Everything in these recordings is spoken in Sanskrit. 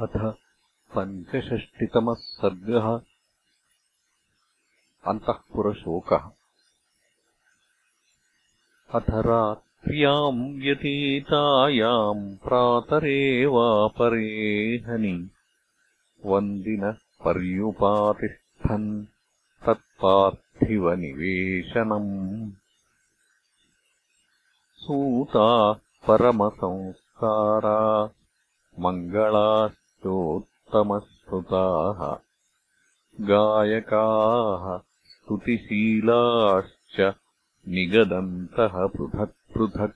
अथ पञ्चषष्टितमः सर्गः अन्तःपुरशोकः। अथ रात्र्याम् व्यतीतायाम् प्रातरेवापरेहनि वन्दिनः पर्युपातिष्ठन् तत्पार्थिवनिवेशनम्। सूता परमसंस्कारा मङ्गला उत्तमश्रुताः गायकाः स्तुतिशीलाश्च निगदन्तः पृथक्पृथक्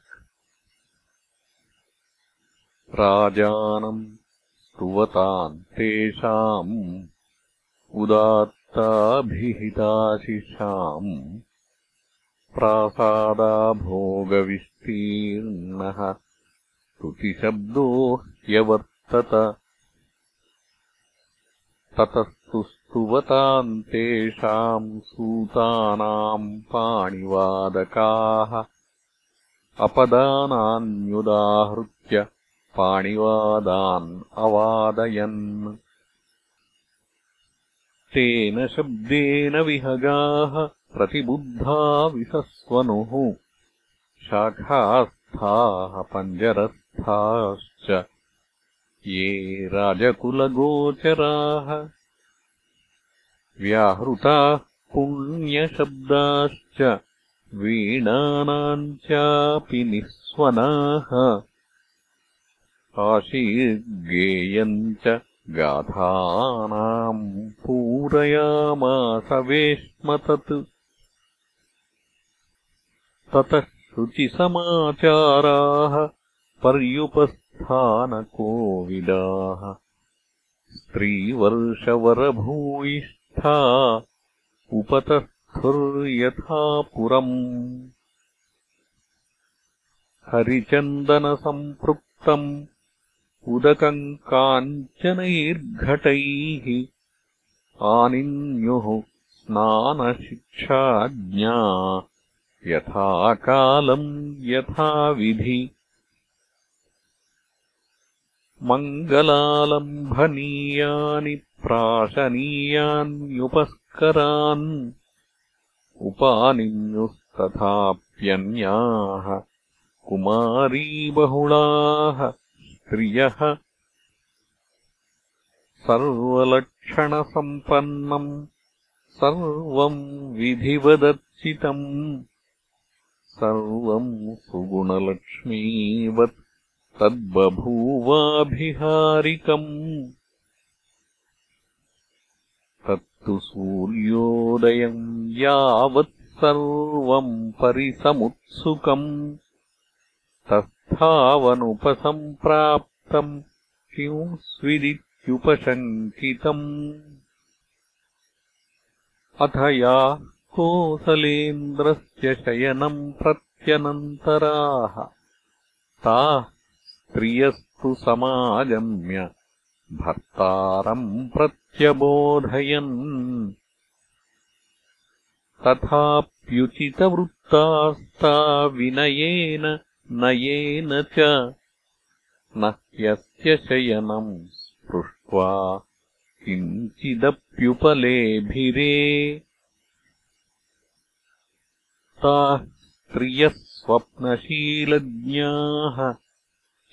राजानम् स्तुवताम् तेषाम् उदात्ताभिहिताशिषाम्। प्रासादाभोगविस्तीर्णः। स्तुतिशब्दो ह्यवर्तत ततस्तु स्तुवताम् तेषाम् सूतानाम् पाणिवादकाः। अपदानान्युदाहृत्य पाणिवादान् अवादयन्। तेन शब्देन विहगाः प्रतिबुद्धा विसस्वनुः। शाखास्थाः पञ्जरस्थाश्च ये राजकुलगोचराः व्याहृताः पुण्यशब्दाश्च वीणानाम् चापि निःस्वनाः। आशीर्गेयम् च गाथानाम् पूरयामासवेश्मतत् ततः शुचिसमाचाराः पर्युपस् स्थानकोविदाः। स्त्रीवर्षवरभूयिष्ठा उपतस्थुर्यथा पुरम्। हरिचन्दनसम्पृक्तम् उदकम् काञ्चनैर्घटैः आनिन्युः स्नानशिक्षाज्ञा। यथा कालम् यथाविधि मङ्गलालम्भनीयानि प्राशनीयान्युपस्करान् उपानिन्युस्तथाप्यन्याः कुमारीबहुलाः स्त्रियः सर्वलक्षणसम्पन्नम् सर्वम् विधिवदर्चितम् सर्वम् सुगुणलक्ष्मीवत् तद्बभूवाभिहारिकम्। तत्तु सूर्योदयम् यावत् सर्वम् परिसमुत्सुकम्। तस्थावनुपसम्प्राप्तम् किंस्विदित्युपशङ्कितम् अथ या कोसलेन्द्रस्य शयनम् प्रत्यनन्तराः। ताः स्त्रियस्तु समागम्य भर्तारम् प्रत्यबोधयन्। तथाप्युचितवृत्तास्ता विनयेन नयेन च न ह्यस्य शयनम् स्पृष्ट्वा किञ्चिदप्युपलेभिरे। ताः स्त्रियः स्वप्नशीलज्ञाः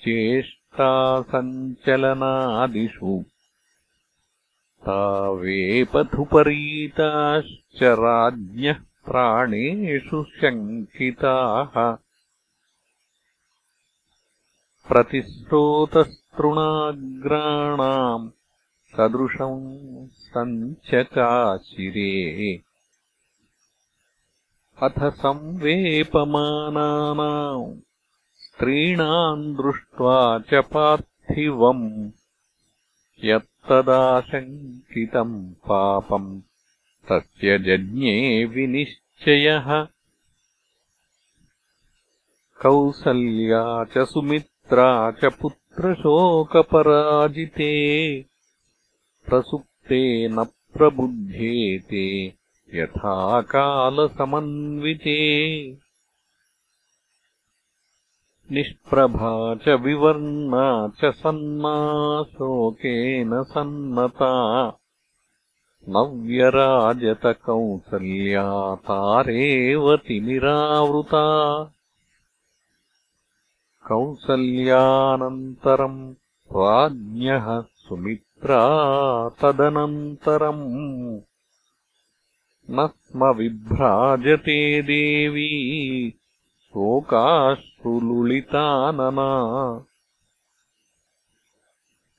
चेष्टासञ्चलनादिषु तावेपथुपरीताश्च राज्ञः प्राणेषु शङ्किताः। प्रतिस्रोतस्तृणाग्राणाम् सदृशम् सञ्चकाशिरे। अथ संवेपमानानाम् स्त्रीणाम् दृष्ट्वा च पार्थिवम्। यत्तदाशङ्कितम् पापम्। तस्य जज्ञे विनिश्चयः। कौसल्या च सुमित्रा च पुत्रशोकपराजिते। प्रसुप्ते न प्रबुध्येते। यथा कालसमन्विते निष्प्रभा च विवर्णा च सन्ना शोकेन सन्नता। नव्यराजतकौसल्या तिमिरावृता। कौसल्यानन्तरम् राज्ञः सुमित्रा तदनन्तरम्। न स्म विभ्राजते देवी शोकाश्रुलुलितानना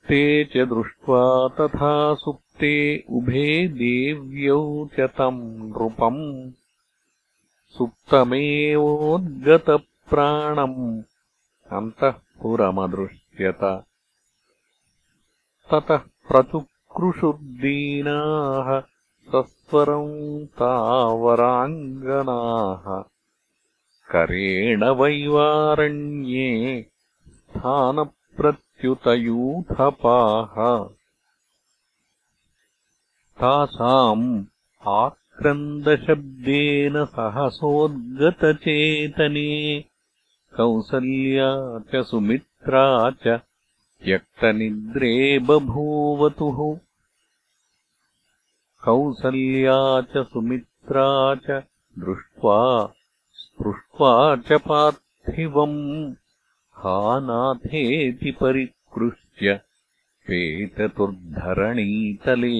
ते च दृष्ट्वा तथा सुप्ते उभे देव्यौ च तम् नृपम्। सुप्तमेवोद्गतप्राणम् अन्तःपुरमदृश्यत। ततः प्रचुक्रुषुर्दीनाः सस्वरम् तावराङ्गनाः करेण वैवारण्ये स्थानप्रत्युतयूथपाः। तासाम् आक्रन्दशब्देन सहसोद्गतचेतने कौसल्या च सुमित्रा च त्यक्तनिद्रे बभूवतुः कौसल्या च सुमित्रा च दृष्ट्वा स्पृष्ट्वा च पार्थिवम् हा नाथेति परिकृष्य पेततुर्धरणीतले।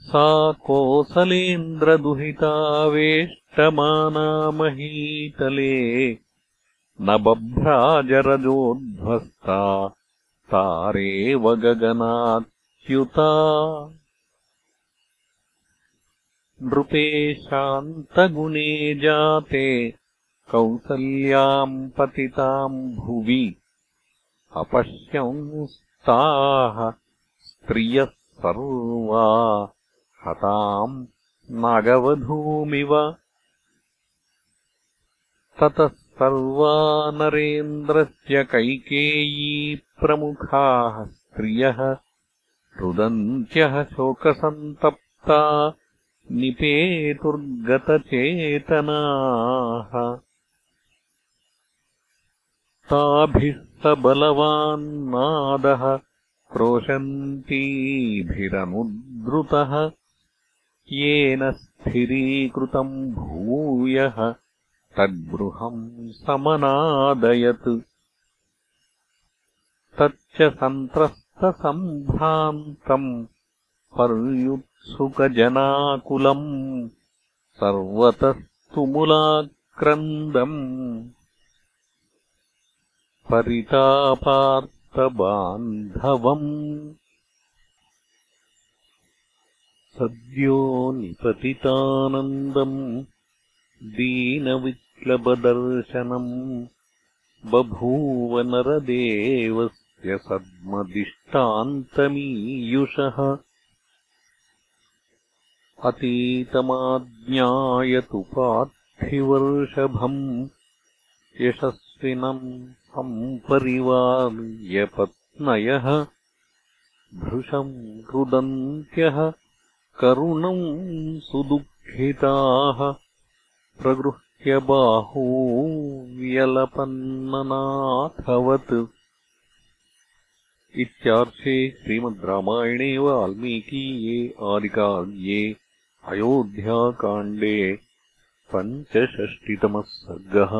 सा कोसलेन्द्रदुहितावेष्टमानामहीतले न बभ्राजरजोध्वस्ता तारेव गगनाच्युता नृपे शान्तगुणे जाते। कौसल्याम् पतिताम् भुवि। अपश्यंस्ताः स्त्रियः सर्वा। हताम् नागवधूमिव। ततः सर्वा नरेन्द्रस्य कैकेयी प्रमुखाः स्त्रियः। रुदन्त्यः शोकसन्तप्ता निपेतुर्गतचेतनाः। ताभिः स बलवान्नादः क्रोशन्तीभिरनुद्रुतः येन स्थिरीकृतम् भूयः तद्गृहम् समनादयत्। तच्च सन्त्रस्तसम्भ्रान्तम् पर्युत् सुखजनाकुलम् सर्वतस्तुमुलाक्रन्दम् परितापार्तबान्धवम् सद्यो निपतितानन्दम् दीनविक्लबदर्शनम् बभूव नरदेवस्य सद्मदिष्टान्तमीयुषः अतीतमाज्ञायतु पार्थिवर्षभम् यशस्विनम् सम्परिवार्यपत्नयः भृशम् रुदन्त्यः करुणम् सुदुःखिताः प्रगृह्य व्यलपन्ननाथवत् इत्यार्थे श्रीमद् रामायणे वाल्मीकीये आदिकाव्ये अयोध्याकाण्डे पञ्चषष्टितमः सर्गः